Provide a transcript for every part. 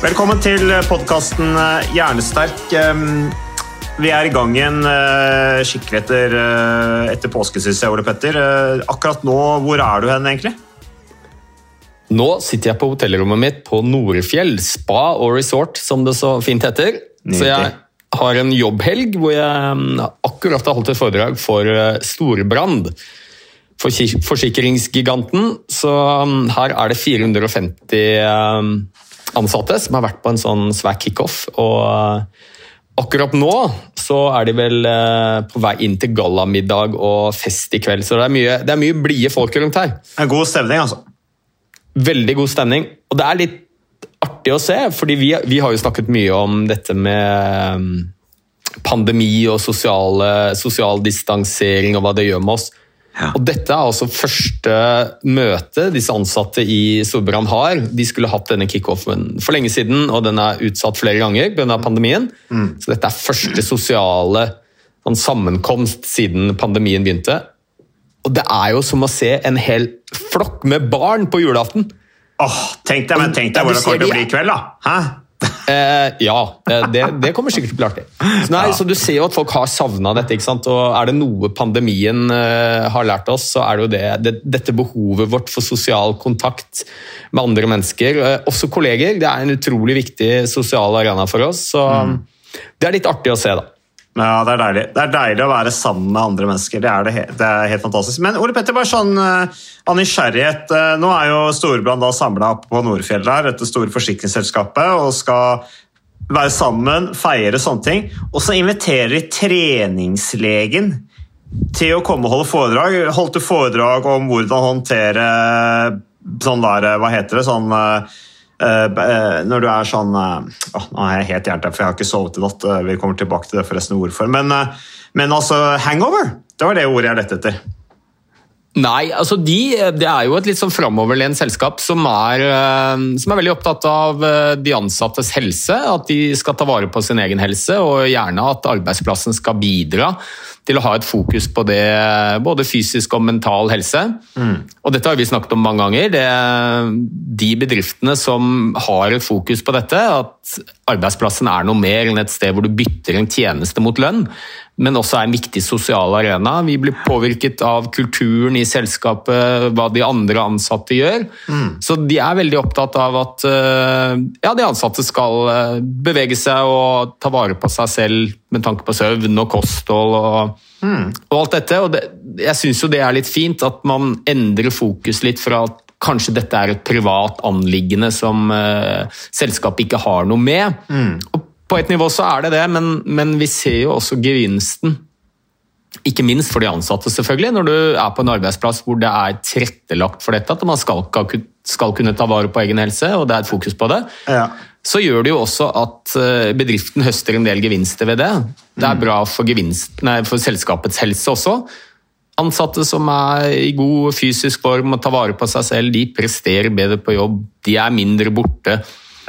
Velkommen til podkasten Hjernesterk. Um, Vi er i gang igjen uh, skikkelig etter, uh, etter påske, synes jeg, Ole Petter. Akkurat nå, hvor er du hen, egentlig? Nå sitter jeg på hotellrommet mitt på Norefjell spa og resort, som det så fint heter. Så jeg har en jobbhelg hvor jeg akkurat har holdt et foredrag for eh, Storebrand. Forsikringsgiganten. Så her er det 450 eh, ansatte som har vært på en sånn svær kickoff. Og eh, akkurat nå så er de vel eh, på vei inn til gallamiddag og fest i kveld. Så det er mye, det er mye blide folk rundt her. En god stemning, altså. Veldig god stemning. Og det er litt artig å se, fordi vi, vi har jo snakket mye om dette med um, pandemi og sosiale, sosial distansering og hva det gjør med oss. Ja. Og dette er altså første møte disse ansatte i Storbrann har. De skulle hatt denne kickoffen for lenge siden, og den er utsatt flere ganger pga. pandemien. Så dette er første sosiale sånn, sammenkomst siden pandemien begynte. Og det er jo som å se en hel flokk med barn på julaften. Åh, tenk deg, men tenk deg hvordan det kommer til å bli i kveld, da. Hæ? Eh, ja, det, det kommer sikkert til å bli artig. Så, nei, så Du ser jo at folk har savna dette. ikke sant? Og Er det noe pandemien eh, har lært oss, så er det jo det, det, dette behovet vårt for sosial kontakt med andre mennesker. Eh, også kolleger. Det er en utrolig viktig sosial arena for oss. Så det er litt artig å se, da. Ja, det er deilig. Det er deilig å være sammen med andre mennesker. Det er, det det er helt fantastisk. Men Ole Petter, bare sånn eh, av nysgjerrighet. Uh, Nå er jo Storebrand samla oppe på Nordfjell der, dette store forsikringsselskapet, og skal være sammen, feire sånne ting. Og så inviterer de treningslegen til å komme og holde foredrag. Holdt du foredrag om hvordan håndtere sånn der, hva heter det, sånn eh, eh, når du er sånn eh, åh, Nå er jeg helt hjertet, for jeg har ikke sovet i natt. eh, Vi kommer tilbake til det forresten hvorfor. Men, eh, men altså, hangover! Det var det ordet jeg lette etter. Nei, altså de, det er jo et litt sånn framoverlent selskap som er, eh, som er veldig opptatt av eh, de ansattes helse. At de skal ta vare på sin egen helse, og gjerne at arbeidsplassen skal bidra til å ha et fokus på det, både fysisk og mental helse. Og dette har vi snakket om mange ganger. Det, de bedriftene som har et fokus på dette, at arbeidsplassen er noe mer enn et sted hvor du bytter en tjeneste mot lønn, men også er en viktig sosial arena. Vi blir påvirket av kulturen i selskapet, hva de andre ansatte gjør. Så de er veldig opptatt av at eh, ja, de ansatte skal eh, bevege seg og ta vare på seg selv med tanke på søvn og kosthold og, og alt dette. Og det, jeg syns jo det er litt fint at man endrer fokus litt fra at kanskje dette er et privat anliggende som uh, selskapet ikke har noe med. Og på et nivå så er det det, men, men vi ser jo også gevinsten. Ikke minst for de ansatte, selvfølgelig, når du er på en arbeidsplass hvor det er tilrettelagt for dette, at man skal, skal kunne ta vare på egen helse, og det er et fokus på det. Ja. Så gjør det jo også at eh, bedriften høster en del gevinster ved det. Det er bra for, gevinst, nei, for selskapets helse også. Ansatte som er i god fysisk form og tar vare på seg selv, de presterer bedre på jobb. De er mindre borte.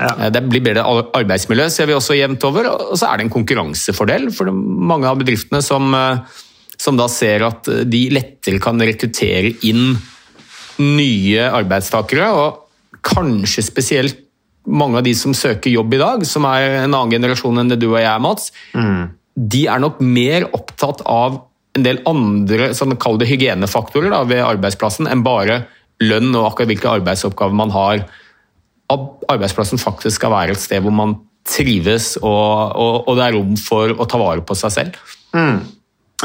Ja. Eh, Det blir bedre arbeidsmiljø, ser vi også jevnt over. Og så er det en konkurransefordel for mange av bedriftene som, eh, som da ser at de lettere kan rekruttere inn nye arbeidstakere, og kanskje spesielt mange av de som søker jobb i dag, som er en annen generasjon enn det du og jeg er, Mats, de er nok mer opptatt av en del andre sånn, kall det hygienefaktorer da, ved arbeidsplassen enn bare lønn og akkurat hvilke arbeidsoppgaver man har. Arbeidsplassen faktisk skal være et sted hvor man trives og, og, og det er rom for å ta vare på seg selv. Mm.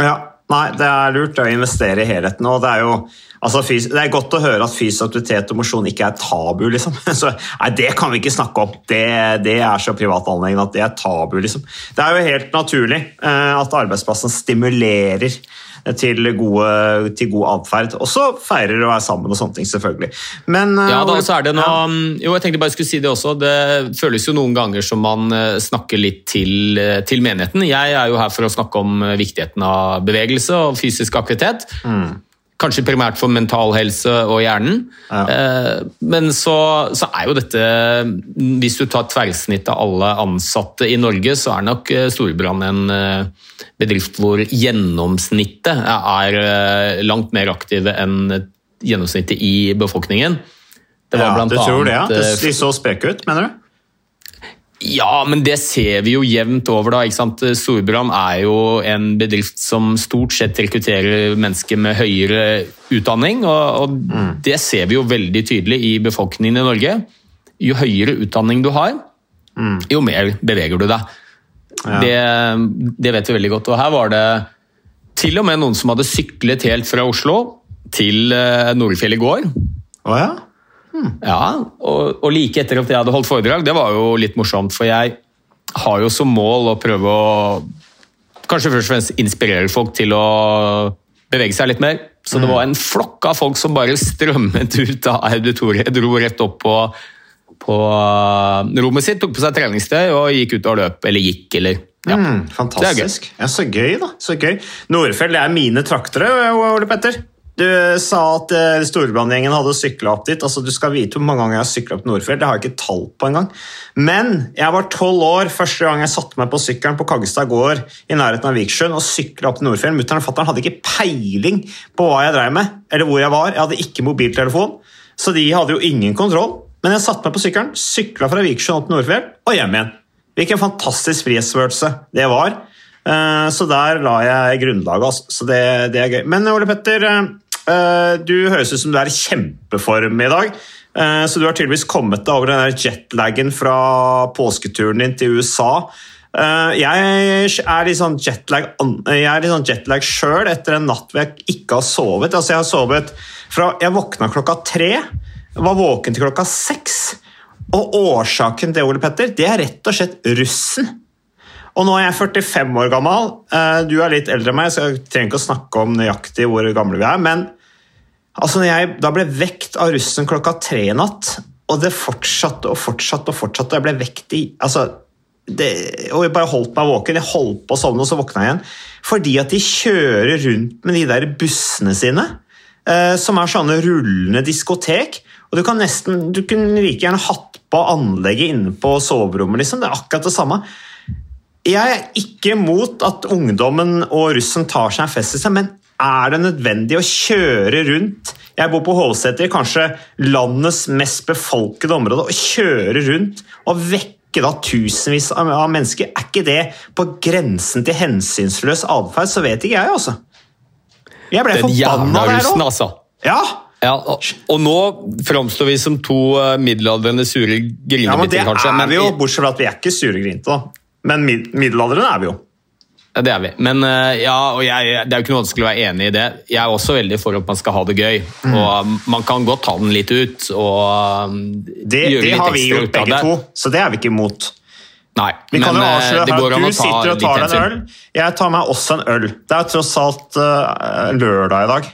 Ja, nei, det er lurt å investere i helheten. og det er jo altså, det er godt å høre at fysisk aktivitet og mosjon ikke er tabu. liksom. Så, nei, Det kan vi ikke snakke om. Det, det er så privat anliggende at det er tabu. liksom. Det er jo helt naturlig eh, at arbeidsplassen stimulerer til, gode, til god atferd. Også feirer å være sammen og sånne ting, selvfølgelig. Men, eh, ja, da så er det noe, jo, jeg tenkte bare jeg skulle si Det også, det føles jo noen ganger som man eh, snakker litt til, eh, til menigheten. Jeg er jo her for å snakke om viktigheten av bevegelse og fysisk aktivitet. Mm. Kanskje primært for mental helse og hjernen. Ja. Eh, men så, så, er jo dette Hvis du tar tverrsnitt av alle ansatte i Norge, så er nok Storbrann Storebrand en eh, bedrift hvor gjennomsnittet er langt mer aktive enn gjennomsnittet i befolkningen. Det var ja, du tror det, ja? De så spreke ut, mener du? Ja, men det ser vi jo jevnt over. da, ikke sant? Storbrann er jo en bedrift som stort sett rekrutterer mennesker med høyere utdanning. Og, og mm. det ser vi jo veldig tydelig i befolkningen i Norge. Jo høyere utdanning du har, mm. jo mer beveger du deg. Ja. Det, det, vet vi veldig godt. Og her var det til og med noen som hadde syklet helt fra Oslo til eh, Nordfjell i går. Oh, ja? Hmm. Ja, og, og, like etter at jeg hadde holdt foredrag, det var jo litt morsomt, for jeg har jo som mål å prøve å kanskje først og fremst inspirere folk til å bevege seg litt mer. Så det hmm. var en flokk av folk som bare strømmet ut av auditoriet, dro rett opp på, på uh, rommet sitt, tok på seg treningstøy og gikk ut og løp, eller gikk, eller ja. Mm, fantastisk. Ja, så gøy, da. Så gøy. Nordfjell er mine traktere, Ole Petter. Du sa at uh, Storebrandgjengen hadde sykla opp dit. altså Du skal vite hvor mange ganger jeg har sykla opp Nordfjell. Det har jeg ikke tall på engang. Men jeg var tolv år første gang jeg satte meg på sykkelen på Kaggestad gård i nærheten av Viksjøen og sykla opp til Nordfjell. Mutter'n og fatter'n hadde ikke peiling på hva jeg drev med, eller hvor jeg var. Jeg hadde ikke mobiltelefon, så de hadde jo ingen kontroll. Men jeg satte meg på sykkelen, sykla fra Viksjøen opp til Nordfjell og hjem igjen. Hvilken fantastisk frihetsfølelse det var. Uh, så der la jeg grunnlaget. Altså. Så det, det, er gøy. Men Ole Petter, Eh, du høres ut som du er i kjempeform i dag. Eh, så du har tydeligvis kommet deg over den jetlagen fra påsketuren din til USA. Eh, jeg er litt sånn jetlag, sånn jetlag sjøl etter en natt hvor jeg ikke har sovet. Altså jeg har sovet fra Jeg våkna klokka tre, var våken til klokka seks. Og årsaken til Ole Petter, det er rett og slett russen. Og nå er jeg 45 år gammel. Du er litt eldre enn meg, så jeg trenger ikke å snakke om nøyaktig hvor gamle vi er. men Altså når jeg da ble vekt av russen klokka tre i natt, og det fortsatte og fortsatte og fortsatte, og jeg ble vekt i altså, det, Og jeg bare holdt meg våken. Jeg holdt på å sovne, og så våkna jeg igjen. Fordi at de kjører rundt med de der bussene sine, eh, som er sånne rullende diskotek. Og du kan nesten, du kunne like gjerne hatt på anlegget inne på soverommet. Liksom. Det er akkurat det samme. Jeg er ikke mot at ungdommen og russen tar seg en fest i seg, men er det nødvendig å kjøre rundt Jeg bor på Hovseter, kanskje landets mest befolkede område. Å kjøre rundt og vekke da tusenvis av mennesker, er ikke det på grensen til hensynsløs atferd? Så vet ikke jeg, altså. Jeg ble forbanna der òg. Altså. Ja. Ja, og, og nå framstår vi som to uh, middelaldrende sure kanskje. ja, men det kanskje. Er vi jo, bortsett fra at vi er ikke sure grinete, da. Men mid middelalderen er vi jo. Ja, Det er vi. Men eh, ja, og jeg, det er jo ikke noe vanskelig å være enig i det. Jeg er også veldig for at man skal ha det gøy. Mm. Og man kan godt ta den litt ut og um, det, gjøre det litt har vi gjort begge to, så det er vi ikke imot. Nei, vi men eh, det går an å ta Du sitter og tar deg en øl. Jeg tar meg også en øl. Det er tross alt uh, lørdag i dag.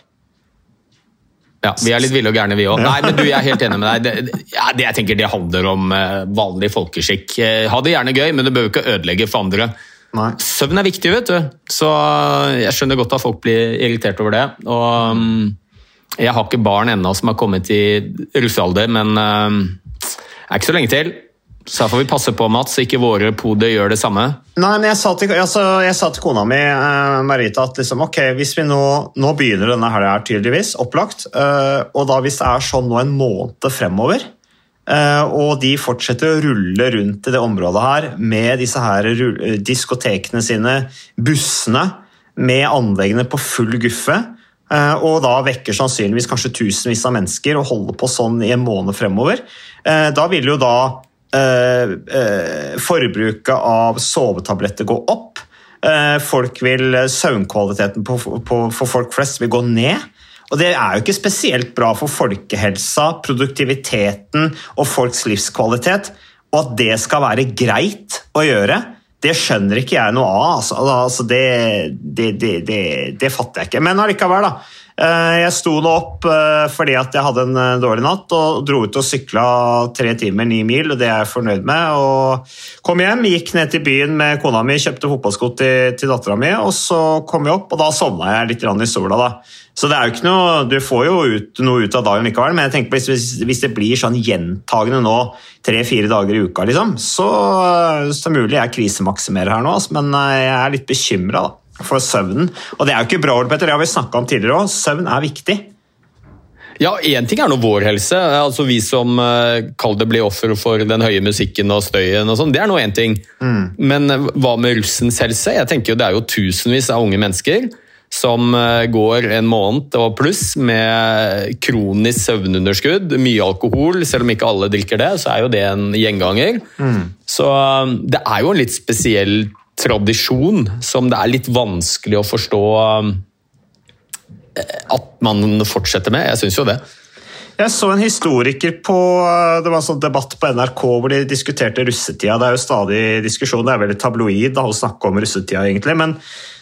Ja, Vi er litt ville og gærne, vi òg. Nei, men du, jeg er helt enig med deg. Det, ja, det, jeg tenker det handler om uh, vanlig folkeskikk. Uh, ha det gjerne gøy, men det bør jo ikke ødelegge for andre. Nei. Søvn er viktig, vet du. Så jeg skjønner godt at folk blir irritert over det. Og um, jeg har ikke barn ennå som har kommet i russealder, men det er ikke så lenge til. Så her får vi passe på, Mats, ikke våre poder gjør det samme. Nei, men Jeg sa til, altså, jeg sa til kona mi uh, Marita, at liksom, ok, hvis vi nå, nå begynner denne helga tydeligvis, opplagt, uh, og da hvis det er sånn nå en måned fremover Eh, og de fortsetter å rulle rundt i det området her med disse her diskotekene sine, bussene, med anleggene på full guffe. eh, Og da vekker sannsynligvis kanskje tusenvis av mennesker og holder på sånn i en måned fremover. Eh, Da vil jo da eh, eh, forbruket av sovetabletter gå opp. Eh, Folk vil, Søvnkvaliteten for folk flest vil gå ned. Og Det er jo ikke spesielt bra for folkehelsa, produktiviteten og folks livskvalitet. Og at det skal være greit å gjøre, det skjønner ikke jeg noe av. Altså, altså det, det, det, det fatter jeg ikke. Men allikevel, da. Eh, Jeg sto nå opp eh, fordi at jeg hadde en eh, dårlig natt og dro ut og sykla tre timer, ni mil, og det er jeg fornøyd med. Og kom hjem, gikk ned til byen med kona mi, kjøpte fotballsko til, til dattera mi, og så kom jeg opp, og da sovna jeg litt i sola. da. Så det er jo ikke noe, Du får jo ut, noe ut av dagen likevel, men jeg tenker på hvis, hvis, det blir sånn gjentagende nå tre-fire dager i uka, liksom, så, så mulig jeg krisemaksimerer her nå, altså, men jeg er litt bekymra for søvnen. Og det er jo ikke bra, Petter, det har vi snakka om tidligere òg. Søvn er viktig. Ja, Én ting er nå vår helse. altså Vi som uh, kall det blir offer for den høye musikken og støyen. og sånn, Det er nå én ting. Men eh, hva med russens helse? Jeg tenker jo Det er jo tusenvis av unge mennesker som eh, går en måned og pluss med kronisk søvnunderskudd, mye alkohol. Selv om ikke alle drikker det, så er jo det en gjenganger. Så eh, det er jo en litt spesiell tradisjon som det er litt vanskelig å forstå eh, at man fortsetter med. Jeg syns jo det. Jeg så en historiker på Det var en sånn debatt på NRK hvor de diskuterte russetida. Det er jo stadig diskusjon, det er veldig tabloid å snakke om russetida, egentlig. Men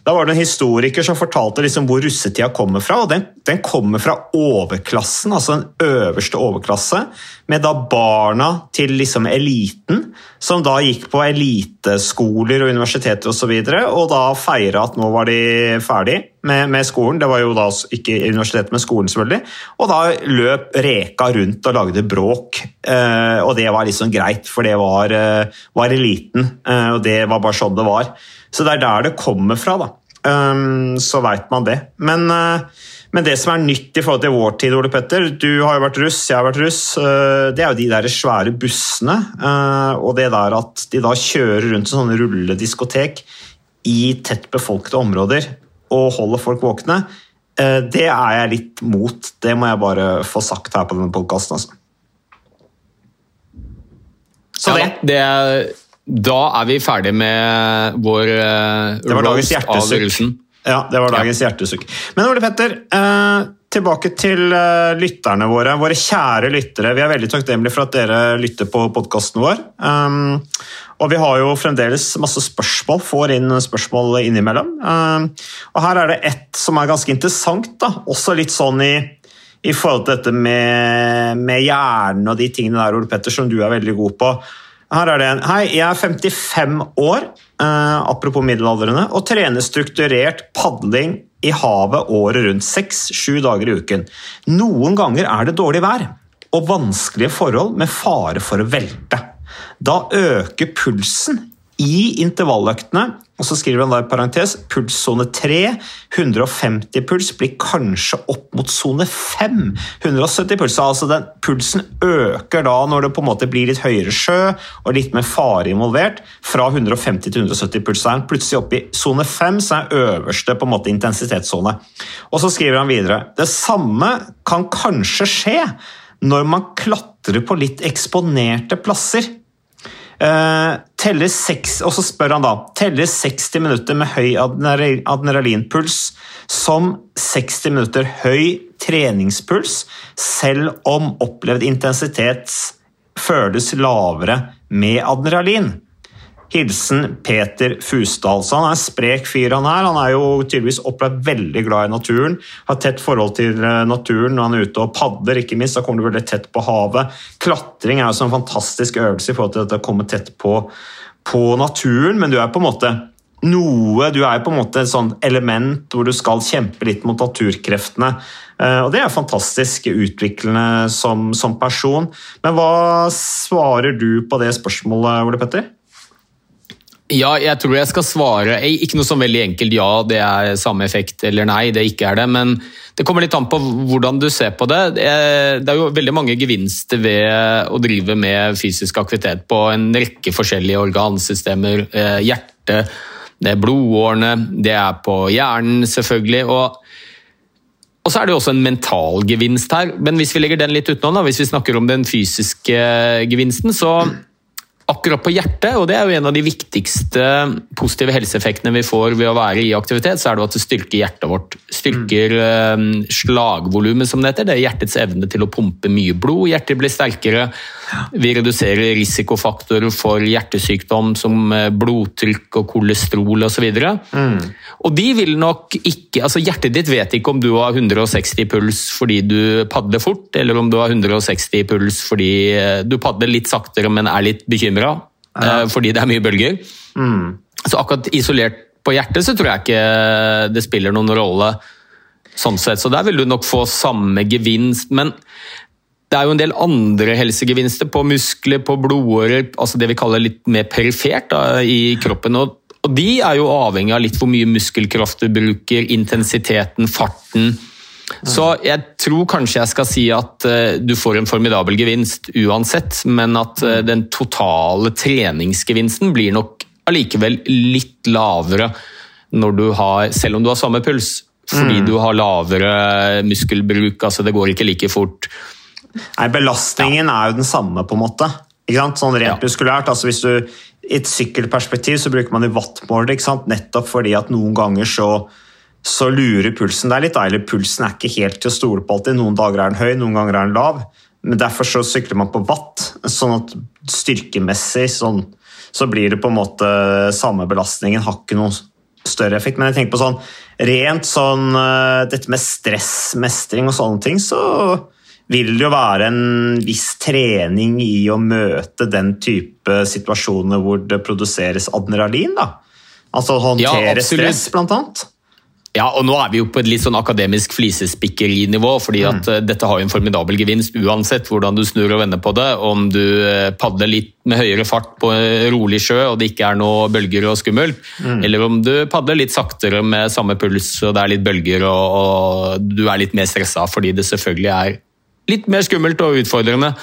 da var det en historiker som fortalte liksom hvor russetida kommer fra. og Den, den kommer fra overklassen, altså den øverste overklasse, med da barna til liksom eliten, som da gikk på eliteskoler og universiteter osv., og, så videre, og da feira at nå var de ferdig med, med skolen. Det var jo da ikke universitetet, men skolen, selvfølgelig. Og da løp Reka rundt og lagde bråk. Eh, og det var liksom greit, for det var, eh, var eliten. Eh, og det var bare sånn det var. Så det er der det kommer fra, da. Um, så veit man det. Men, uh, men, det som er nytt i forhold til vår tid, Ole Petter Du har jo vært russ, jeg har vært russ. Uh, det er jo de der svære bussene. Uh, og det der at de da kjører rundt sånne rullediskotek i tett befolkede områder og holder folk våkne. Det er jeg litt mot. Det må jeg bare få sagt her på denne podkasten. Altså. Så det, det er da er vi ferdig med vår uh, det var russen. Ja, det var dagens ja. hjertesukk. Men Ole Petter, eh, tilbake til eh, lytterne våre. Våre kjære lyttere. Vi er veldig takknemlige for at dere lytter på podkasten vår. Um, og vi har jo fremdeles masse spørsmål, får inn spørsmål innimellom. Um, og her er det ett som er ganske interessant, da. også litt sånn i i forhold til dette med, med hjernen og de tingene der, Ole Petter, som du er veldig god på. Her er det en. Hei, jeg er 55 år, uh, apropos middelaldrende, og trener strukturert padling i havet året rundt. Seks-sju dager i uken. Noen ganger er det dårlig vær og vanskelige forhold med fare for å velte. Da øker pulsen i intervalløktene, og så skriver han da i parentes pulssone 3, 150 puls, blir kanskje opp mot sone 5, 170 puls. Altså den pulsen øker da når det på en måte blir litt høyere sjø og litt mer fare involvert, fra 150 til 170 puls. Er han plutselig oppe i sone 5, som er øverste på en måte intensitetssone. Og så skriver han videre det samme kan kanskje skje når man klatrer på litt eksponerte plasser. Uh, teller seks, og så spør han da teller 60 minutter med høy adrenalinpuls som 60 minutter høy treningspuls, selv om opplevd intensitet føles lavere med adrenalin. Hilsen Peter Fusdal. Så han er en sprek fyr, han her. Han er jo tydeligvis opplevd veldig glad i naturen. Har tett forhold til naturen når han er ute og padler, ikke minst. Da kommer du veldig tett på havet. Klatring er jo en fantastisk øvelse i forhold til å komme tett på, på naturen, men du er på en måte noe Du er på en måte et sånt element hvor du skal kjempe litt mot naturkreftene. Og Det er fantastisk utviklende som, som person. Men hva svarer du på det spørsmålet, Ole Petter? Ja, jeg tror jeg skal svare Ikke noe sånn veldig enkelt ja, det er samme effekt, eller nei, det ikke er det. Men det kommer litt an på hvordan du ser på det. Det er jo veldig mange gevinster ved å drive med fysisk aktivitet på en rekke forskjellige organsystemer. Eh, hjerte, det er blodårene, det er på hjernen selvfølgelig. og og så er det jo også en mental gevinst her, men hvis vi legger den litt utenom, da, hvis vi snakker om den fysiske gevinsten, så akkurat på hjertet, og det er jo en av de viktigste positive helseeffektene vi får ved å være i aktivitet, så er det at det styrker hjertet vårt. Styrker mm. slagvolumet, som det heter. Det er hjertets evne til å pumpe mye blod. Hjertet blir sterkere. Vi reduserer risikofaktorer for hjertesykdom som eh, blodtrykk og kolesterol osv. Og, mm. og de vil nok ikke altså Hjertet ditt vet ikke om du har 160 puls fordi du padler fort, eller om du har 160 puls fordi eh, du padler litt saktere, men er litt bekymra ja. Eh, fordi det er mye bølger. Mm. Så akkurat isolert på hjertet så tror jeg ikke det spiller noen rolle. sånn sett, Så der vil du nok få samme gevinst. Men det er jo en del andre helsegevinster på muskler, på blodårer, altså det vi kaller litt mer perifert da, i kroppen. Og, og, de er jo avhengig av litt hvor mye muskelkraft du bruker, intensiteten, farten. Så jeg tror kanskje jeg skal si at uh, du får en formidabel gevinst uansett, men at uh, den totale treningsgevinsten blir nok allikevel litt lavere når du har, selv om du har samme puls. Fordi mm. du har lavere muskelbruk, altså det går ikke like fort. Nei, Belastningen ja. er jo den samme, på en måte. Sånn rent ja. muskulært. altså hvis du I et sykkelperspektiv så bruker man jo wattmåler, nettopp fordi at noen ganger så, så lurer pulsen deg litt. Eller pulsen er ikke helt til å stole på alltid. Noen dager er den høy, noen ganger er den lav. Men derfor så sykler man på watt, sånn at styrkemessig sånn, så blir det på en måte samme belastningen. Har ikke noen større effekt. Men jeg tenker på sånn rent sånn eh, Dette med stressmestring og sånne ting, så vil det jo være en viss trening i å møte den type situasjoner hvor det produseres adrenalin. da. Altså håndtere ja, stress, blant annet. Ja, og nå er vi jo på et litt sånn akademisk flisespikkerinivå, fordi at mm. dette har jo en formidabel gevinst uansett hvordan du snur og vender på det. Om du eh, padler litt med høyere fart på rolig sjø og det ikke er noe bølger og skummelt, mm. eller om du padler litt saktere med samme puls og det er litt bølger og, og du er litt mer stressa fordi det selvfølgelig er litt mer skummelt og utfordrende.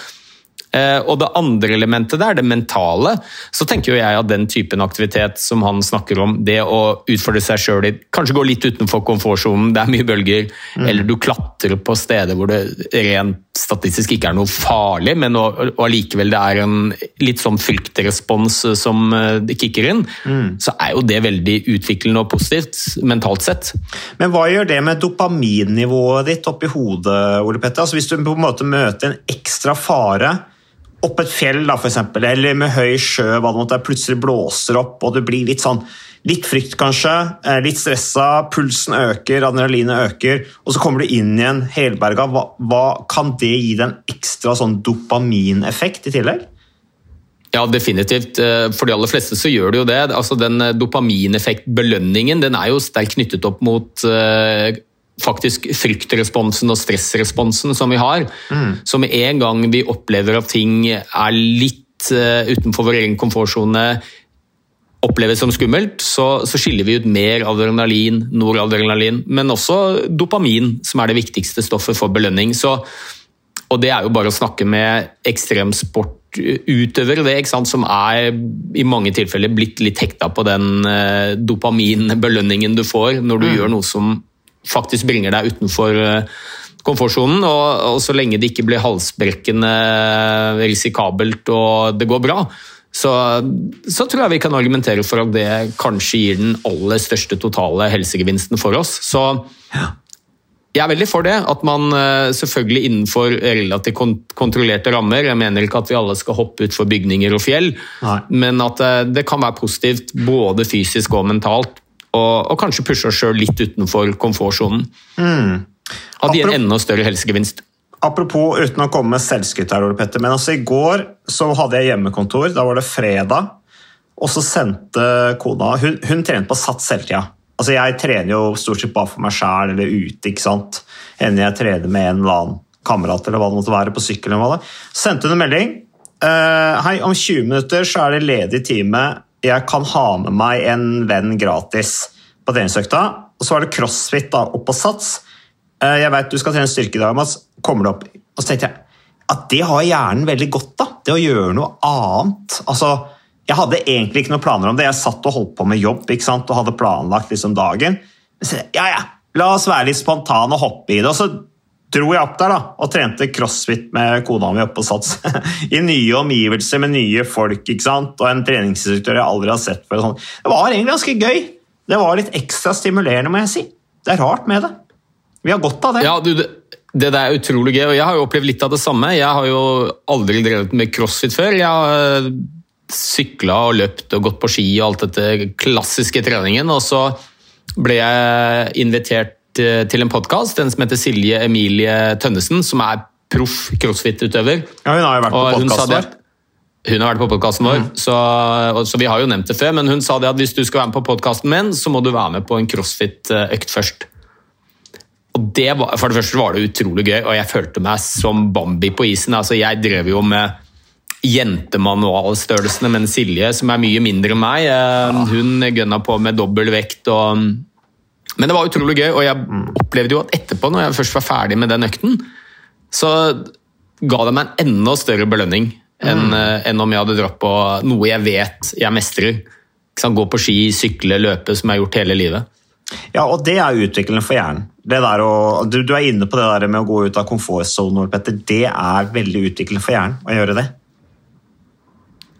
Eh, og det andre elementet der, det mentale, så tenker jo jeg at den typen aktivitet som han snakker om, det å utfordre seg sjøl i kanskje gå litt utenfor komfortsonen, det er mye bølger, mm. eller du klatrer på steder hvor det rent statistisk ikke er noe farlig, men allikevel det er en litt sånn fryktrespons som eh, kicker inn, mm. så er jo det veldig utviklende og positivt mentalt sett. Men hva gjør det med dopaminnivået ditt oppi hodet, Ole Petter? Altså hvis du på en måte møter en ekstra fare opp et fjell, da, for eksempel, eller med høy sjø, hva det måtte plutselig blåser opp, og det blir litt sånn Litt frykt, kanskje. Eh, litt stressa. Pulsen øker, adrenalinet øker. Og så kommer du inn igjen helberga. Hva, hva, kan det gi deg en ekstra sånn dopamineffekt i tillegg? Ja, definitivt. Eh, for de aller fleste så gjør det jo det. Altså, den eh, dopamineffektbelønningen den er jo sterkt knyttet opp mot faktisk fryktresponsen og stressresponsen som vi har. Mm. Så med en gang vi opplever at ting er litt uh, utenfor vår egen komfortsone, oppleves som skummelt, så, så, skiller vi ut mer adrenalin, noradrenalin, men også dopamin, som er det viktigste stoffet for belønning. Så, og det er jo bare å snakke med ekstremsportutøvere, det, som er i mange tilfeller blitt litt hekta på den uh, dopaminbelønningen du får når du mm. gjør noe som faktisk bringer deg utenfor eh, komfortsonen. Og, og, så lenge det ikke blir halsbrekkende risikabelt og det går bra, så, så, tror jeg vi kan argumentere for at det kanskje gir den aller største totale helsegevinsten for oss. Så jeg er veldig for det, at man eh, selvfølgelig innenfor relativt kontrollerte rammer Jeg mener ikke at vi alle skal hoppe utfor bygninger og fjell, Nei. men at eh, det kan være positivt både fysisk og mentalt og, og kanskje pushe oss sjøl litt utenfor komfortsonen. Mm. Hadde gitt en enda større helsegevinst. Apropos, uten å komme med selvskryt her, Ole Petter, men altså i går så hadde jeg hjemmekontor. Da var det fredag. Og så sendte kona Hun, hun trener på sats hele tida. Altså, jeg trener jo stort sett bare for meg sjæl eller ute. ikke sant? Enn jeg trener med en eller annen kamerat eller hva det måtte være på sykkel. eller hva det. Sendte hun en melding. Uh, hei, om 20 minutter så er det ledig time jeg kan ha med meg en venn gratis på treningsøkta. Og så var det crossfit da, opp på sats. Eh, Jeg vet du skal trene styrke i dag, Mats. Kommer du opp? Og så tenkte jeg at det har hjernen veldig godt av. Det å gjøre noe annet. Altså, jeg hadde egentlig ikke noen planer om det. Jeg satt og holdt på med jobb ikke sant? og hadde planlagt liksom dagen. Så, ja, ja, la oss være litt spontane og hoppe i det. Og så dro jeg opp der da, og trente crossfit med kona mi oppe på Sats. I nye omgivelser med nye folk ikke sant? og en treningsinstruktør jeg aldri har sett før. sånn. Det var egentlig ganske gøy. Det var litt ekstra stimulerende, må jeg si. Det er rart med det. Vi har godt av det. Ja, du, det, det er utrolig gøy, og jeg har jo opplevd litt av det samme. Jeg har jo aldri drevet med crossfit før. Jeg har sykla og løpt og gått på ski og alt dette klassiske treningen, og så ble jeg invitert eh, til en podkast, den som heter Silje Emilie Tønnesen, som er proff crossfit-utøver. Ja, hun har jo vært på podkasten vår. Hun har vært på podkasten vår, så, så vi har jo nevnt det før. Men hun sa det at hvis du skal være med på podkasten min, så må du være med på en crossfit-økt først. Og det var, For det første var det utrolig gøy, og jeg følte meg som Bambi på isen. Altså, jeg drev jo med jentemanualstørrelsene, men Silje, som er mye mindre enn meg, eh, hun gønna på med dobbel vekt. og men det var utrolig gøy, og jeg opplevde jo at etterpå, når jeg først var ferdig med den økten, så ga det meg en enda større belønning enn, mm. enn om jeg hadde dratt på noe jeg vet jeg mestrer. Gå på ski, sykle, løpe, som jeg har gjort hele livet. Ja, og det er utviklende for hjernen. Det der å, du, du er inne på det der med å gå ut av komfortsonen, Petter. Det er veldig utviklende for hjernen å gjøre det.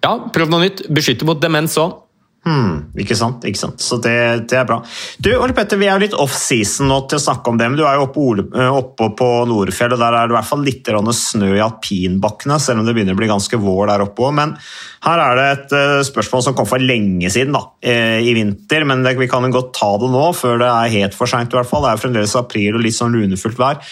Ja, prøv noe nytt. Beskytte mot demens òg. Hmm, ikke sant? ikke sant? Så det, det er bra. Du, Ole Petter, Vi er jo litt off-season nå til å snakke om det, men du er jo oppe, oppe på Nordfjell, og der er det i hvert fall litt snø i alpinbakkene, selv om det begynner å bli ganske vår der oppe òg. Men her er det et spørsmål som kom for lenge siden, da, i vinter. Men vi kan jo godt ta det nå, før det er helt for seint. Det er jo fremdeles april og litt sånn lunefullt vær.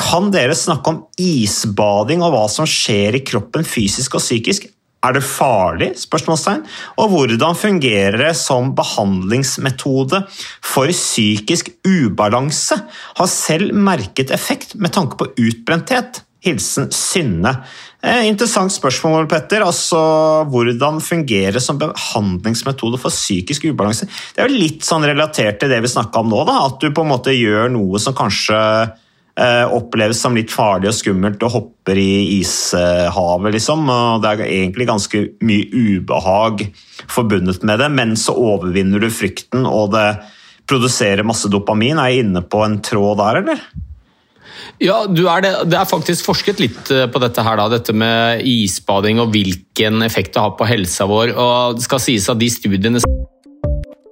Kan dere snakke om isbading og hva som skjer i kroppen fysisk og psykisk? Er det farlig? spørsmålstegn? Og hvordan fungerer det som behandlingsmetode for psykisk ubalanse? Har selv merket effekt med tanke på utbrenthet. Hilsen Synne. Eh, interessant spørsmål, Petter. Altså, hvordan fungerer det som behandlingsmetode for psykisk ubalanse? Det er jo litt sånn relatert til det vi snakka om nå, da, at du på en måte gjør noe som kanskje oppleves som litt farlig og skummelt og hopper i ishavet, liksom. Og det er egentlig ganske mye ubehag forbundet med det, men så overvinner du frykten, og det produserer masse dopamin. Er jeg inne på en tråd der, eller? Ja, er det. det er faktisk forsket litt eh, på dette her, da, dette med isbading og hvilken effekt det har på helsa vår. og Det skal sies at de studiene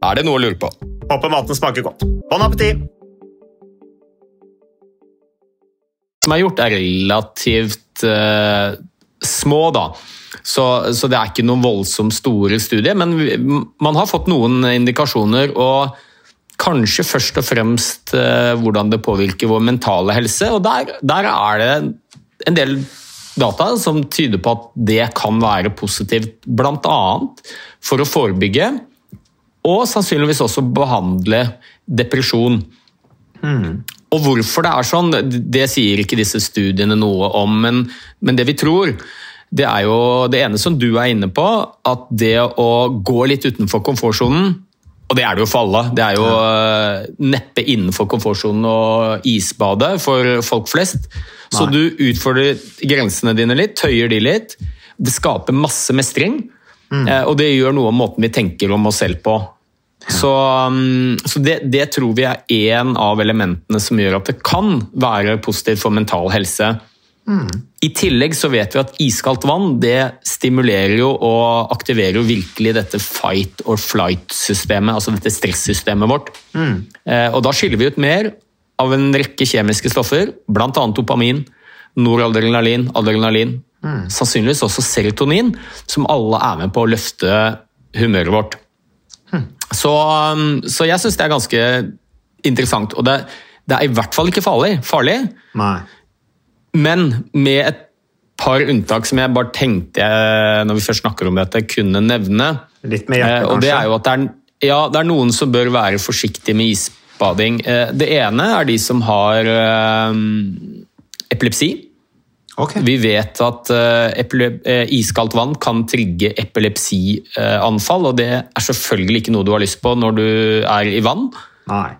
Er det noe å lure på? Håper maten smaker godt. Bon appétit! som er gjort, er relativt uh, små, da. Så, så det er ikke noen voldsomt store studier, men vi, man har fått noen indikasjoner. og Kanskje først og fremst eh, hvordan det påvirker vår mentale helse. og Der, der er det en del data som tyder på at det kan være positivt, bl.a. for å forebygge og sannsynligvis også behandle depresjon. Og hvorfor det er sånn, det sier ikke disse studiene noe om, men, men det vi tror, det er jo det ene som du er inne på, at det å gå litt utenfor komfortsonen og det er det jo for alle. Det er jo eh, neppe innenfor komfortsonen og isbade for folk flest. Så Nei. du utfordrer grensene dine litt, tøyer de litt. Det skaper masse mestring, eh, og det gjør noe med måten vi tenker om oss selv på. Så, um, så det, det tror vi er én av elementene som gjør at det kan være positivt for mental helse. I tillegg så vet vi at iskaldt vann det stimulerer jo og aktiverer jo virkelig dette fight or flight-systemet, altså dette stressystemet vårt. Eh, og da skiller vi ut mer av en rekke kjemiske stoffer, bl.a. dopamin, noradrenalin, adrenalin, sannsynligvis også serotonin, som alle er med på å løfte humøret vårt. Så, um, så jeg syns det er ganske interessant. Og det, det er i hvert fall ikke farlig. farlig Nei. men med et par unntak som jeg bare tenkte jeg, når vi først snakker om dette, kunne nevne. Litt med hjertet, Eh, Og det er jo at det er, ja, det er noen som bør være forsiktige med isbading. Eh, Det ene er de som har eh, epilepsi. Ok. Vi vet at uh, iskaldt vann kan trigge epilepsianfall, og det er selvfølgelig ikke noe du har lyst på når du er i vann. Nei.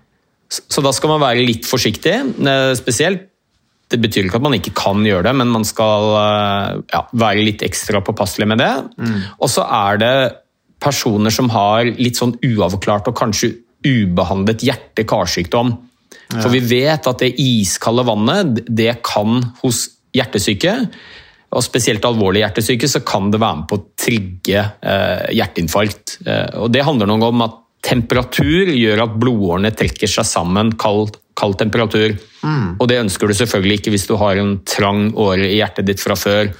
Så da skal man være litt forsiktig, eh, spesielt. Det betyr ikke at man ikke kan gjøre det, men man skal ja, være litt ekstra påpasselig med det. Og så er det personer som har litt sånn uavklart og kanskje ubehandlet hjerte-karsykdom. For vi vet at det iskalde vannet, det kan hos hjertesyke, og spesielt alvorlig hjertesyke, så kan det være med på å trigge eh, hjerteinfarkt. Eh, og det handler noe om at temperatur gjør at blodårene trekker seg sammen, kald, kald temperatur. Og det ønsker du selvfølgelig ikke hvis du har en trang åre i hjertet ditt fra før.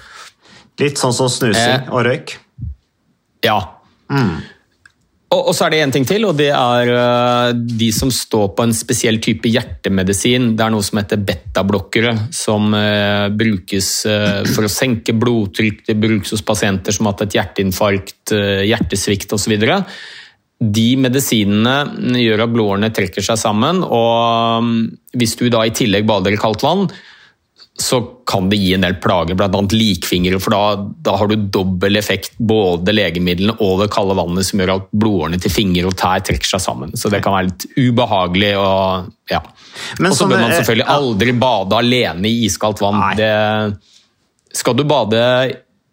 Litt sånn som snusing Eh. og røyk. Ja. Og, og så er det en ting til, og det er uh, de som står på en spesiell type hjertemedisin. Det er noe som heter betablokkere, som uh, brukes uh, for å senke blodtrykk. Det brukes hos pasienter som har hatt et hjerteinfarkt, hjertesvikt osv. De medisinene gjør at blodårene trekker seg sammen, og um, hvis du da i tillegg bader i kaldt vann, så kan det gi en del plager, bl.a. likfingre, for da, da har du dobbel effekt, både legemidlene og det kalde vannet, som gjør at blodårene til fingre og tær trekker seg sammen. Så det kan være litt ubehagelig. og ja. Og så bør man selvfølgelig ja. aldri bade alene i iskaldt vann. Det, skal du bade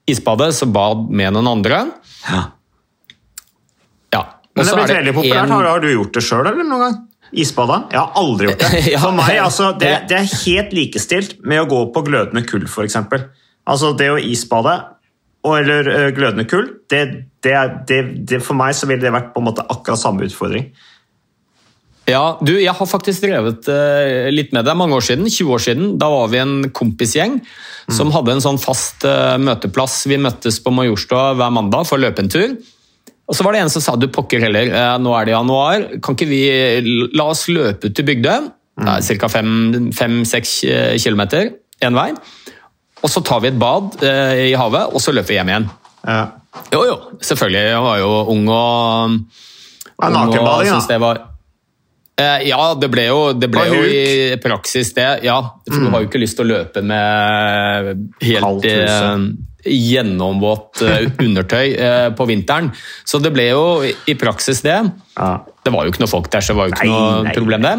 isbade, så bad med noen andre. Ja. Ja. Men det er blitt veldig populært. en- Har, har du gjort det sjøl, eller noen gang? Isbada? Jeg har aldri gjort det. For meg, altså, det, det- er helt likestilt med å gå på glødende kull, f.eks. Altså det å isbade eller glødende kull, det, det, det, for meg så ville det vært på en måte akkurat samme utfordring. Ja, du, jeg har faktisk drevet uh, litt med det. Mange år siden, 20 år siden, da var vi en kompisgjeng som hadde en sånn fast uh, møteplass. Vi møttes på Majorstua hver mandag for å løpe en tur. Og så var det en som sa du pokker heller, eh, nå er det januar, kan ikke vi la oss løpe ut til Bygdøy? Det er ca. 5-6 kilometer én vei. Og så tar vi et bad eh, i havet, og så løper vi hjem igjen. Ja. Jo, jo, selvfølgelig. Jeg var jo ung og Ja, nakenbading, da. Eh, Ja, det ble jo, det ble jo i praksis det. Ja, for du har jo ikke lyst til å løpe med helt eh, gjennomvått eh, undertøy eh, på vinteren. Så det ble jo i praksis det. Ja. Det var jo ikke noe folk der, så det var jo ikke Nei, noe nei, problem det.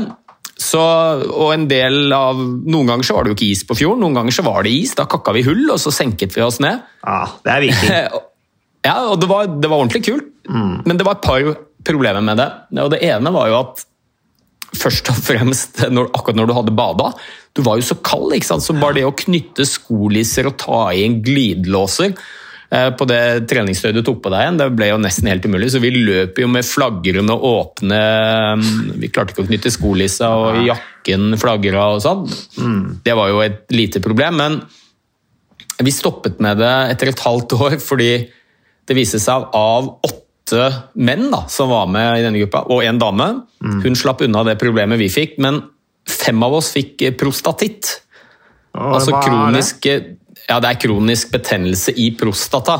Så, og en del av, Noen ganger så var det jo ikke is på fjorden, noen ganger så var det is. Da kakka vi hull, og så senket vi oss ned. ja, det er viktig. Ja, og det var, det var ordentlig kult. Men det var et par problemer med det. Og det ene var jo at først og fremst når, akkurat når du hadde bada, du var jo så kald, ikke sant? så bare det å knytte skolisser og ta i en glidelåser eh, på det treningstøyet du tok på deg igjen, det ble jo nesten helt umulig. Så vi løp jo med flagrende åpne Vi klarte ikke å knytte skolissa, og jakken flagra og sånn. Det var jo et lite problem. men vi stoppet med det etter et halvt år fordi det viste seg av åtte menn da, som var med i denne gruppa, og en dame, hun slapp unna det problemet vi fikk, men fem av oss fikk eh, prostatitt. Åh, Altså det? kronisk, ja, det er kronisk betennelse i prostata.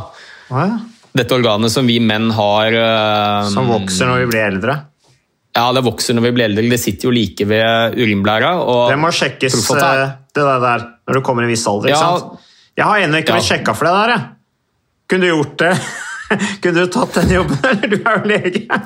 Er? Dette organet som vi menn har uh, Som vokser når vi blir eldre. Ja, det vokser når vi blir eldre. Det sitter jo like ved urinblæra. Det må sjekkes, prostata eh, det der, der når du kommer i en viss alder. ikke sant? Jeg har ennå ikke Ja. blitt sjekka for det der. Jeg. Kunne du gjort det? Kunne du tatt den jobben, eller? Du er jo lege.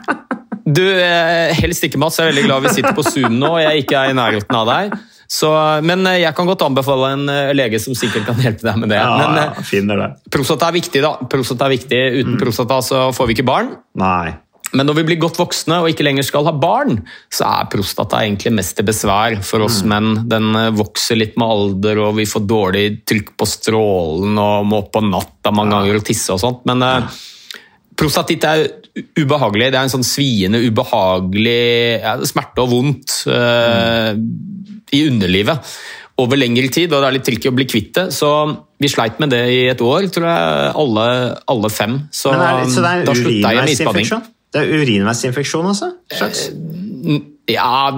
Du, eh, helst ikke, Mats. Jeg er veldig glad vi sitter på Zoom nå og jeg ikke er i nærheten av deg. Så, men eh, jeg kan godt anbefale en eh, lege som sikkert kan hjelpe deg med det. Ja, Men finner det. prostata er viktig, da. Prostata er viktig. Uten prostata så får vi ikke barn. Nei. Men når vi blir godt voksne og ikke lenger skal ha barn, så er prostata egentlig mest til besvær for oss menn. Den vokser litt med alder, og vi får dårlig trykk på strålen og må opp på natta mange ganger og tisse og sånt. Men eh, prostatitt er ubehagelig. Det er en sånn sviende, ubehagelig ja, smerte og vondt eh, i underlivet over lengre tid, og det er litt tricky å bli kvitt det. Så vi sleit med det i et år, tror jeg, alle, alle fem. Så, Men er det, så det er da slutta jeg med isbading. Det er urinveisinfeksjon, altså? Slags? Ja,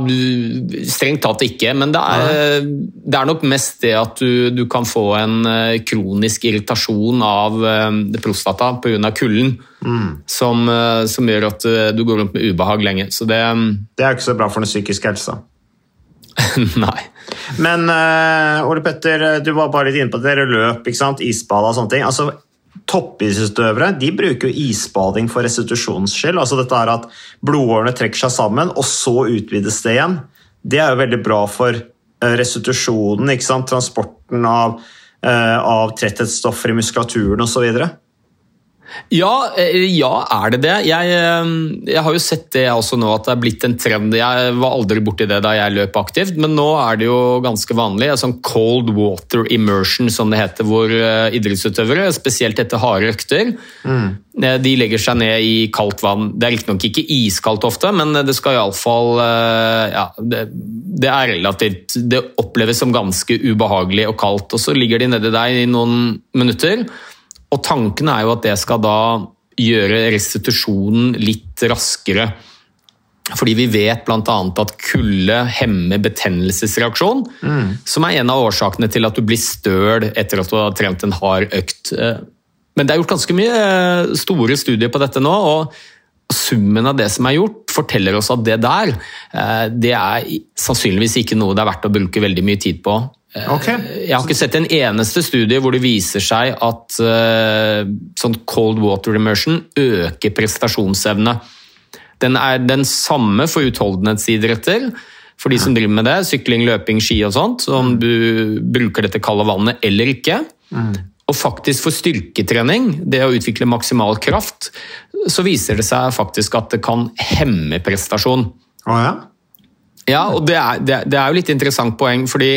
strengt tatt ikke, men det er, det er nok mest det at du, du kan få en eh, kronisk irritasjon av eh, prostata pga. kulden, som, eh, som gjør at du går rundt med ubehag lenge. Så det Det er jo ikke så bra for den psykiske helsa. Nei. Men Ole Petter, du var bare litt inne på det. Dere løp, ikke sant? isbada og sånne ting. Altså, Toppidrettsutøvere de bruker jo isbading for restitusjonens skyld. Altså dette er At blodårene trekker seg sammen, og så utvides det igjen. Det er jo veldig bra for eh, restitusjonen, transporten av, eh, av tretthetsstoffer i muskulaturen osv. Ja, eh, ja, er det det? Jeg, eh, jeg har jo sett det også nå, at det er blitt en trend. Jeg var aldri borti det da jeg løp aktivt, men nå er det jo ganske vanlig. Sånn cold water immersion, som det heter, hvor eh, idrettsutøvere, spesielt etter harde økter, mm. de legger seg ned i kaldt vann. Det er riktignok ikke iskaldt ofte, men det skal iallfall ja, det, det er relativt Det oppleves som ganske ubehagelig og kaldt. Og så ligger de nedi der i noen minutter. Og tanken er jo at det skal da gjøre restitusjonen litt raskere. Fordi vi vet bl.a. at kulde hemmer betennelsesreaksjon, som er en av årsakene til at du blir støl etter at du har trent en hard økt. Eh, Men det er gjort ganske mye eh, store studier på dette nå, og summen av det som er gjort, forteller oss at det der, eh, det er sannsynligvis ikke noe det er verdt å bruke veldig mye tid på. Eh, Ok. Jeg har ikke sett en eneste studie hvor det viser seg at eh, sånn cold water immersion øker prestasjonsevne. Den er den samme for utholdenhetsidretter, for de som driver med det, sykling, løping, ski og sånt, om du bruker dette kalde vannet eller ikke. Og faktisk for styrketrening, det å utvikle maksimal kraft, så viser det seg faktisk at det kan hemme prestasjon. Å ja? Ja, og det er, det, er- det er jo litt interessant poeng, fordi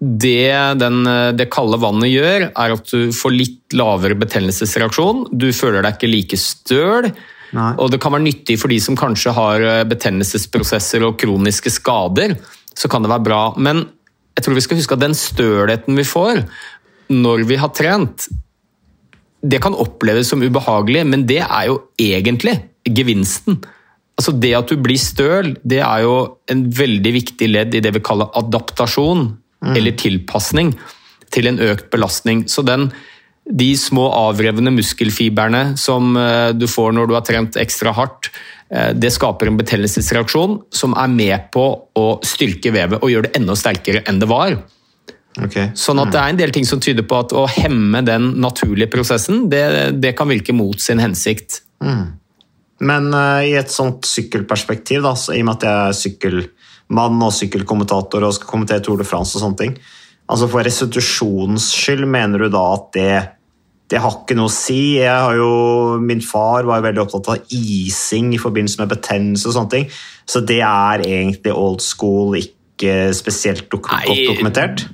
det den, det kalde vannet gjør, er at du får litt lavere betennelsesreaksjon. Du føler deg ikke like støl. Nei. Og det kan være nyttig for de som kanskje har eh, betennelsesprosesser og kroniske skader. Så kan det være bra. Men jeg tror vi skal huske at den stølheten vi får når vi har trent, det kan oppleves som ubehagelig, men det er jo egentlig gevinsten. Altså Det at du blir støl, det er jo en veldig viktig ledd i det vi kaller adaptasjon, eller tilpasning, til en økt belastning. Så den, de små avrevne muskelfiberne som eh, du får når du har trent ekstra hardt, eh, det skaper en betennelsesreaksjon som er med på å styrke vevet og gjøre det enda sterkere enn det var. Okay. Sånn at det er en del ting som tyder på at å hemme den naturlige prosessen, det, det kan virke mot sin hensikt. Men uh, i et sånt sykkelperspektiv, da, så, i og med at jeg er sykkelmann og sykkelkommentator og skal kommentere Tour de France og sånne ting, altså for restitusjonens skyld, mener du da at det, det har ikke noe å si? Jeg har jo, min far var jo veldig opptatt av ising i forbindelse med betennelse og sånne ting, så det er egentlig old school, ikke spesielt dok Nei. godt dokumentert?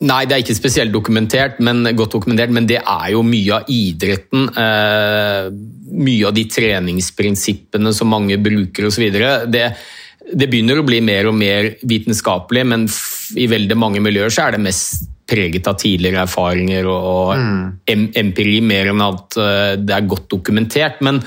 Nei, det er ikke spesielt dokumentert, men godt dokumentert, men det er jo mye av idretten. Eh, mye av de treningsprinsippene som mange bruker osv. Det, det begynner å bli mer og mer vitenskapelig, men i veldig mange miljøer så er det mest preget av tidligere erfaringer og, og em empiri mer enn at eh, det er godt dokumentert. Men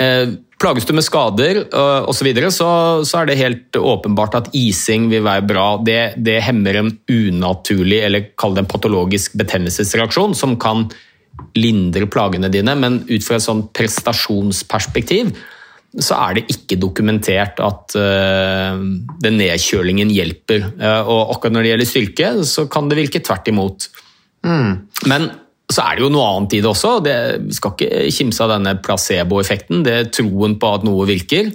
eh, Plages du med skader uh, osv., så, videre, så så er det helt åpenbart at ising vil være bra. Det, det hemmer en unaturlig, eller kall det en patologisk betennelsesreaksjon, som kan lindre plagene dine, men ut fra et sånn prestasjonsperspektiv så er det ikke dokumentert at uh, den nedkjølingen hjelper. Uh, og akkurat når det gjelder styrke, så kan det virke tvert imot. Men så er det jo noe annet i det også. Det vi skal ikke kimse av denne placeboeffekten. Det er troen på at noe virker.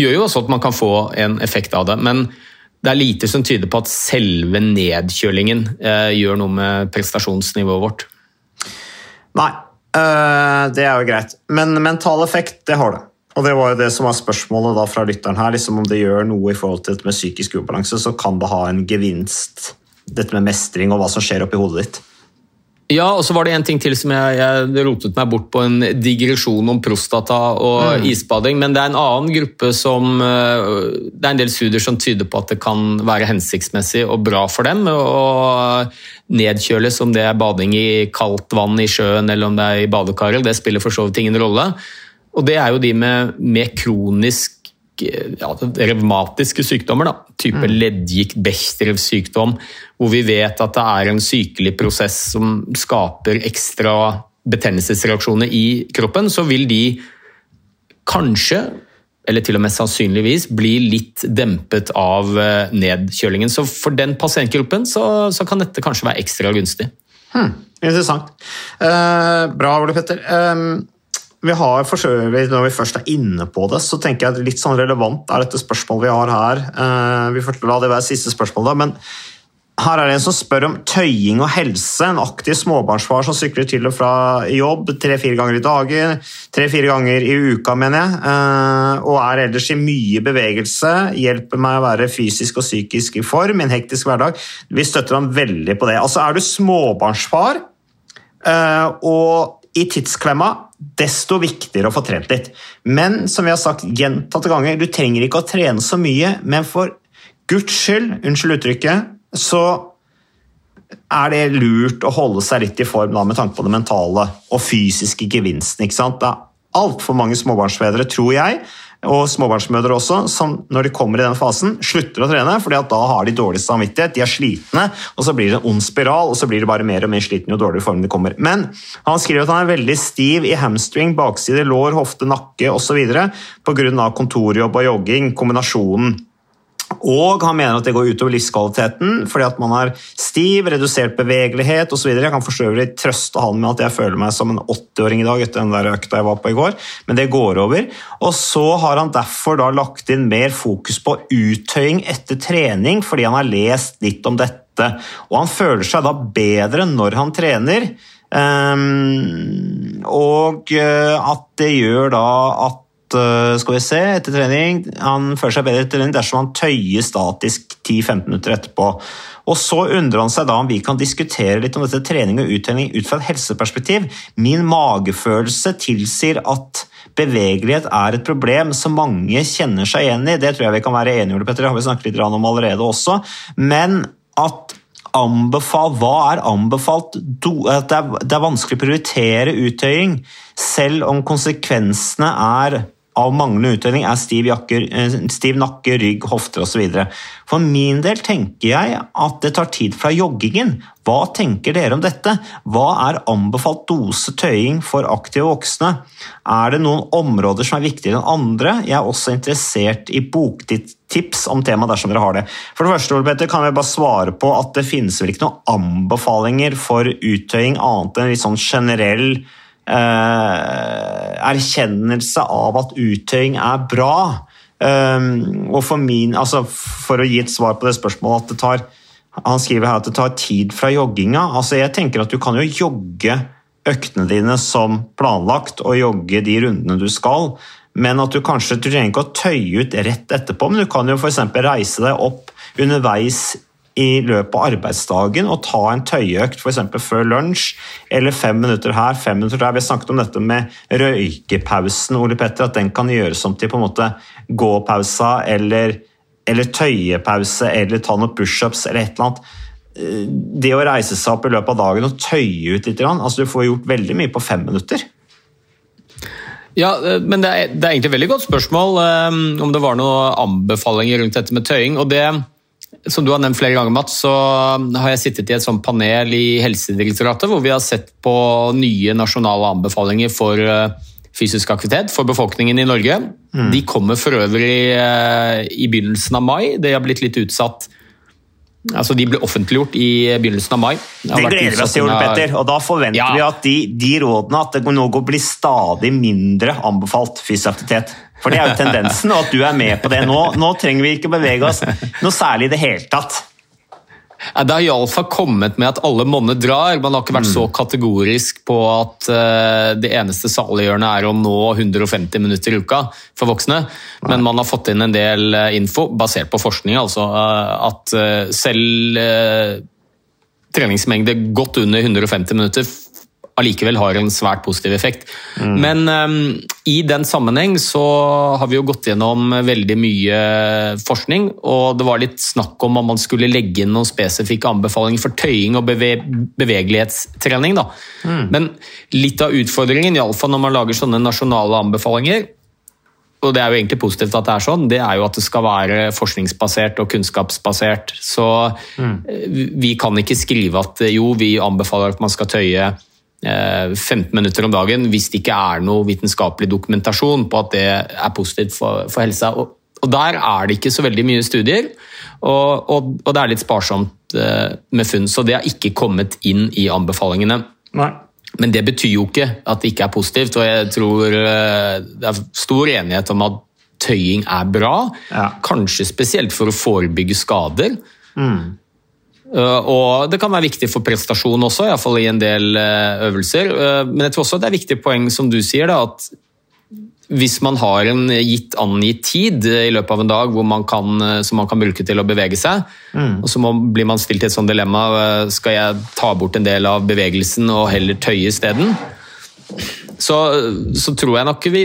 Gjør jo også at man kan få en effekt av det. Men det er lite som tyder på at selve nedkjølingen uh, gjør noe med prestasjonsnivået vårt. Nei, det er jo greit. Men mental effekt, det har det. Og det var jo det som var spørsmålet da fra lytteren her. liksom Om det gjør noe i forhold til dette med psykisk ubalanse, så kan det ha en gevinst. Dette med mestring og hva som skjer oppi hodet ditt. Ja, og så var det en ting til som jeg, jeg rotet meg bort på en digresjon om prostata og isbading, men det er en annen gruppe som eh, Det er en del studier som tyder på at det kan være hensiktsmessig og bra for dem å nedkjøles, om det er bading i kaldt vann i sjøen eller om det er i badekaret. Det spiller for så vidt ingen rolle. Og det er jo de med, med kronisk ja, revmatiske sykdommer, da. type leddgikt, Bechdrevs sykdom, hvor vi vet at det er en sykelig prosess som skaper ekstra betennelsesreaksjoner i kroppen, så vil de kanskje, eller til og med sannsynligvis, bli litt dempet av eh, nedkjølingen. Så for den pasientgruppen så, så kan dette kanskje være ekstra gunstig. Interessant. Uh, bra, Ole Petter. Eh, vi har for så vidt, Når vi først er inne på det, så tenker jeg at litt sånn relevant er dette spørsmålet vi har her. Eh, vi får la det være siste spørsmål, da, men her er det en som spør om tøying og helse. En aktiv småbarnsfar som sykler til og fra jobb tre-fire ganger i dagen, tre-fire ganger i uka, mener jeg, eh, og er ellers i mye bevegelse. Hjelper meg å være fysisk og psykisk i form i en hektisk hverdag. Vi støtter ham veldig på det. Altså, Er du småbarnsfar eh, og i tidsklemma, desto viktigere å få trent litt. Men som vi har sagt gjentatte ganger, du trenger ikke å trene så mye, men for guds skyld, unnskyld uttrykket, så er det lurt å holde seg litt i form da, med tanke på det mentale og fysiske gevinsten. ikke sant? Det er altfor mange småbarnsfedre, tror jeg, og småbarnsmødre også, som når de kommer i den fasen, slutter å trene, fordi at da har de dårlig samvittighet, de er slitne, og så blir det en ond spiral, og så blir de bare mer og mer slitne jo dårligere form de kommer. Men han skriver at han er veldig stiv i hamstring, bakside, lår, hofte, nakke osv. pga. kontorjobb og jogging, kombinasjonen. Og han mener at det går utover livskvaliteten fordi at man er stiv, redusert bevegelighet osv. Jeg kan for så trøste han med at jeg føler meg som en 80-åring i dag etter den der økta jeg var på i går, men det går over. Og så har han derfor da lagt inn mer fokus på uttøying etter trening fordi han har lest litt om dette. Og han føler seg da bedre når han trener. Um, og at det gjør da at skal vi se, etter trening Han føler seg bedre etter trening dersom han tøyer statisk 10-15 minutter etterpå. Og Så undrer han seg da om vi kan diskutere litt om dette trening og uttrening ut fra et helseperspektiv. Min magefølelse tilsier at bevegelighet er et problem som mange kjenner seg igjen i. Det tror jeg vi kan være enige om, Petter. det har vi snakket litt om allerede også. Men at anbefalt, hva er anbefalt? At det er vanskelig å prioritere uttøying, selv om konsekvensene er av manglende uttelling er stiv, jakker, eh, stiv nakke, rygg, hofter osv. For min del tenker jeg at det tar tid fra joggingen. Hva tenker dere om dette? Hva er anbefalt dose tøying for aktive voksne? Er det noen områder som er viktigere enn andre? Jeg er også interessert i boktips om temaet dersom dere har det. For det første Peter, kan vi bare svare på at det finnes vel ikke noen anbefalinger for uttøying annet enn litt sånn generell erkjennelse av at uttøying er bra. Um, og for, min, altså for å gi et svar på det spørsmålet at det tar Han skriver her at det tar tid fra jogginga. Altså jeg tenker at Du kan jo jogge øktene dine som planlagt og jogge de rundene du skal, men at du kanskje du trenger ikke å tøye ut rett etterpå, men du kan jo f.eks. reise deg opp underveis i løpet av arbeidsdagen og ta en tøyeøkt f.eks. før lunsj, eller fem minutter her, fem minutter der. Vi har snakket om dette med røykepausen, Ole Petter, at den kan gjøres om til på en måte gåpausa eller, eller tøyepause eller ta noen pushups eller et eller annet. Det å reise seg opp i løpet av dagen og tøye ut litt, altså du får gjort veldig mye på fem minutter. Ja, men det er, det er egentlig et veldig godt spørsmål um, om det var noen anbefalinger rundt dette med tøying. og det som du har nevnt flere ganger, Mats, så har jeg sittet i et sånt panel i Helsedirektoratet hvor vi har sett på nye nasjonale anbefalinger for eh, fysisk aktivitet for befolkningen i Norge. Mm. De kommer for øvrig eh, i begynnelsen av mai. Det har blitt litt utsatt Altså, De ble offentliggjort i begynnelsen av mai. Det, det gleder vi oss til, Ole Petter. og Da forventer ja. vi at de, de, rådene at det nå blir stadig mindre anbefalt fysisk aktivitet. For det er jo tendensen, og at du er med på det nå. Nå trenger vi ikke bevege oss noe særlig i det hele tatt. Det har iallfall kommet med at alle monner drar. Man har ikke vært mm. så kategorisk på at uh, det eneste saliggjørende er å nå 150 minutter i uka for voksne. Men man har fått inn en del uh, info, basert på forskning, altså, uh, at selv treningsmengde godt under 150 minutter allikevel har en svært positiv effekt. Mm. Men um, i den sammenheng så har vi jo gått gjennom veldig mye forskning, og det var litt snakk om om man skulle legge inn noen spesifikke anbefalinger for tøying og beve bevegelighetstrening. Da. Mm. Men litt av utfordringen, iallfall når man lager sånne nasjonale anbefalinger, og det er jo egentlig positivt at det er sånn, det er jo at det skal være forskningsbasert og kunnskapsbasert. Så mm. vi kan ikke skrive at jo, vi anbefaler at man skal tøye 15 eh, minutter om dagen hvis det ikke er noe vitenskapelig dokumentasjon på at det er positivt for, for helsa. Og, og, Der er det ikke så veldig mye studier, og, og, og, det er litt sparsomt eh, med funn. Så det har ikke kommet inn i anbefalingene. Nei. Men det betyr jo ikke at det ikke er positivt, og jeg tror eh, det er stor enighet om at tøying er bra. Ja. Kanskje spesielt for å forebygge skader. Mm. Eh, og det kan være viktig for prestasjon også, iallfall i en del eh, øvelser. Eh, men jeg tror også det er viktig poeng som du sier, da, at hvis man har en gitt angitt tid i løpet av en dag man kan, som man kan bruke til å bevege seg, mm. og så blir man stilt i et sånt dilemma skal jeg ta bort en del av bevegelsen og heller tøye isteden, så, så tror jeg nok vi,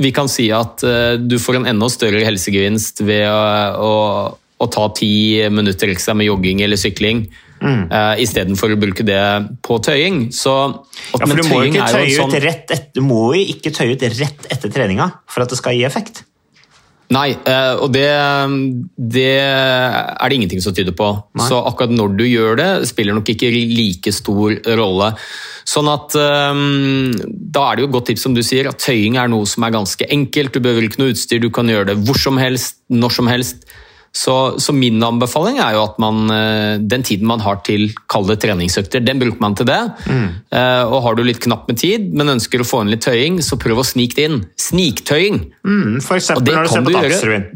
vi kan si at du får en enda større helsegevinst ved å, å å ta ti minutter ekstra med jogging eller sykling. Mm. Uh, Istedenfor å bruke det på tøying. Så, ja, for du må, ikke tøye sånn... ut rett etter, du må jo ikke tøye ut rett etter treninga for at det skal gi effekt. Nei, uh, og det, det, er det ingenting som tyder på. Nei. Så akkurat når du gjør det, spiller nok ikke like stor rolle. Sånn at um, Da er det jo et godt tips som du sier, at tøying er noe som er ganske enkelt. Du behøver ikke noe utstyr, du kan gjøre det hvor som helst, når som helst. Så, så, min anbefaling er jo at man, eh, den tiden man har til kalde treningsøkter, den bruker man til det. Mm. Uh, og har du litt knapt med tid, men ønsker å få inn litt tøying, så prøv å snike det inn. Sniktøying! Mm, for eksempel når du ser på Dagsrevyen.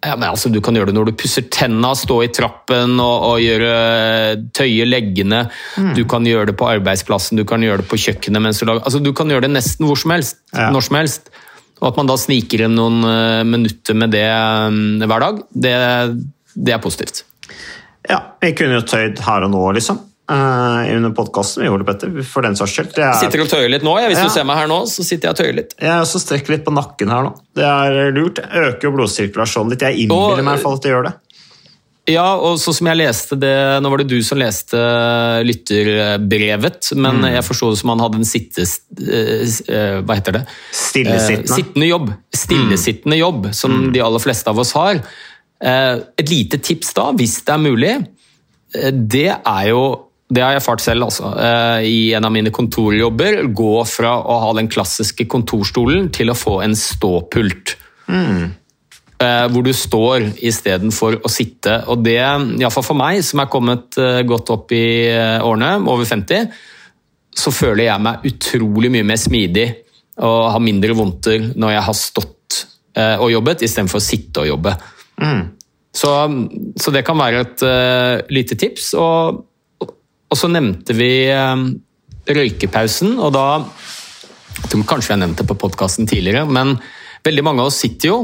Ja, men altså, Du kan gjøre det når du pusser tenna, stå i trappen og, og gjøre, tøye leggene. Mm. Du kan gjøre det på arbeidsplassen, du kan gjøre det på kjøkkenet du altså, Du kan gjøre det nesten hvor som helst. Ja. Når som helst. Og at man da sniker inn noen eh, minutter med det eh, hver dag, det, det er positivt. Ja, vi kunne jo tøyd her og nå, liksom. Uh, under podkasten. Vi gjorde det, Petter, for den saks skyld. Jeg er, sitter og tøyer litt nå. Jeg. Hvis Ja. du ser meg her nå, så sitter jeg og tøyer litt. jeg også strekker litt på nakken her nå. Det er lurt. Øker jo blodsirkulasjonen litt. Jeg innbiller meg i hvert fall at det gjør det. Ja, og sånn som jeg leste det Nå var det du som leste lytterbrevet, men jeg forsto det som han hadde en sitte... eh, eh, Hva heter det? Eh, Stillesittende. sittende jobb. Stillesittende jobb, som de aller fleste av oss har. Eh, et lite tips da, hvis det er mulig, eh, det er jo det har jeg erfart selv altså, eh, i en av mine kontorjobber. Gå fra å ha den klassiske kontorstolen til å få en ståpult. Eh, hvor du står istedenfor å sitte. Og det, iallfall for meg, som er kommet eh, godt opp i eh, årene, over 50, så føler jeg meg utrolig mye mer smidig og har mindre vondter når jeg har stått eh, og jobbet, istedenfor å sitte og jobbe. Så, så det kan være et uh, lite tips. Og, og så nevnte vi uh, røykepausen, og da jeg tror kanskje jeg nevnte det på podkasten tidligere, men veldig mange av oss sitter jo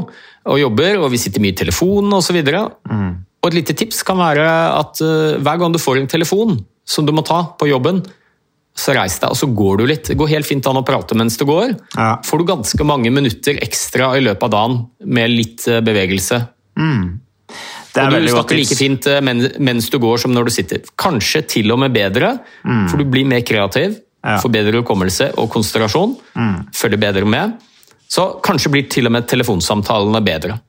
og jobber, og vi sitter mye i telefonen osv. Mm. Og et lite tips kan være at uh, hver gang du får en telefon som du må ta på jobben, så reis deg og så går du litt. Det går helt fint an å prate mens du går. Ja. Får du ganske mange minutter ekstra i løpet av dagen med litt eh, bevegelse. Det er Og du snakker like fint eh, men, mens du går som når du sitter. Kanskje til og med bedre, for du blir mer kreativ, Mm. Ja. Mm. får bedre hukommelse og konsentrasjon, følger bedre med. Så kanskje blir til og med telefonsamtalene bedre.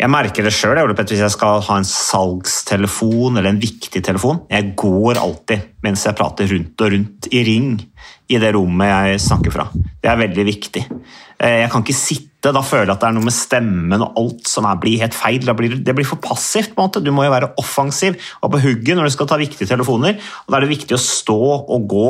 Jeg merker det sjøl hvis jeg skal ha en salgstelefon eller en viktig telefon. Jeg går alltid mens jeg prater rundt og rundt i ring i det rommet jeg snakker fra. Det er veldig viktig. Eh, Jeg kan ikke sitte, da føler jeg at det er noe med stemmen og alt som er, blir helt feil. Blir, det blir for passivt. på en måte. Du må jo være offensiv og på hugget når du skal ta viktige telefoner. og Da er det viktig å stå og gå.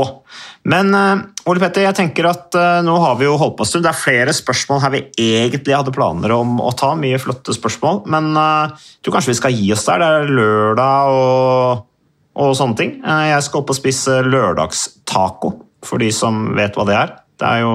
Men eh, Ole Petter, jeg tenker at eh, nå har vi jo holdt på en stund. Det er flere spørsmål her vi egentlig hadde planer om å ta. Mye flotte spørsmål. Men eh, jeg tror kanskje vi skal gi oss der. Det er lørdag og, og sånne ting. Jeg skal opp og spise lørdagstaco, for de som vet hva det er. Det er jo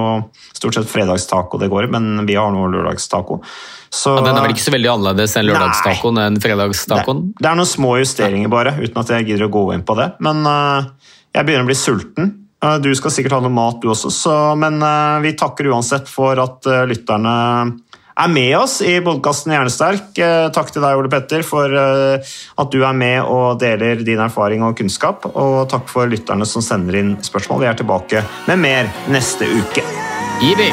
stort sett fredagstaco det går i, men vi har nå lørdagstaco. Så, ja, den er vel ikke så veldig annerledes enn lørdagstacoen enn fredagstacoen? det, det er noen små justeringer bare, uten at jeg gidder å gå inn på det. Men uh, jeg begynner å bli sulten. Uh, du skal sikkert ha noe mat, du også. Så, men uh, vi takker uansett for at lytterne er med oss i podkasten Hjernesterk. Eh, takk til deg, Ole Petter, for øh, at du er med og deler din erfaring og kunnskap. Og takk for lytterne som sender inn spørsmål. Vi er tilbake med mer neste uke. Ibi!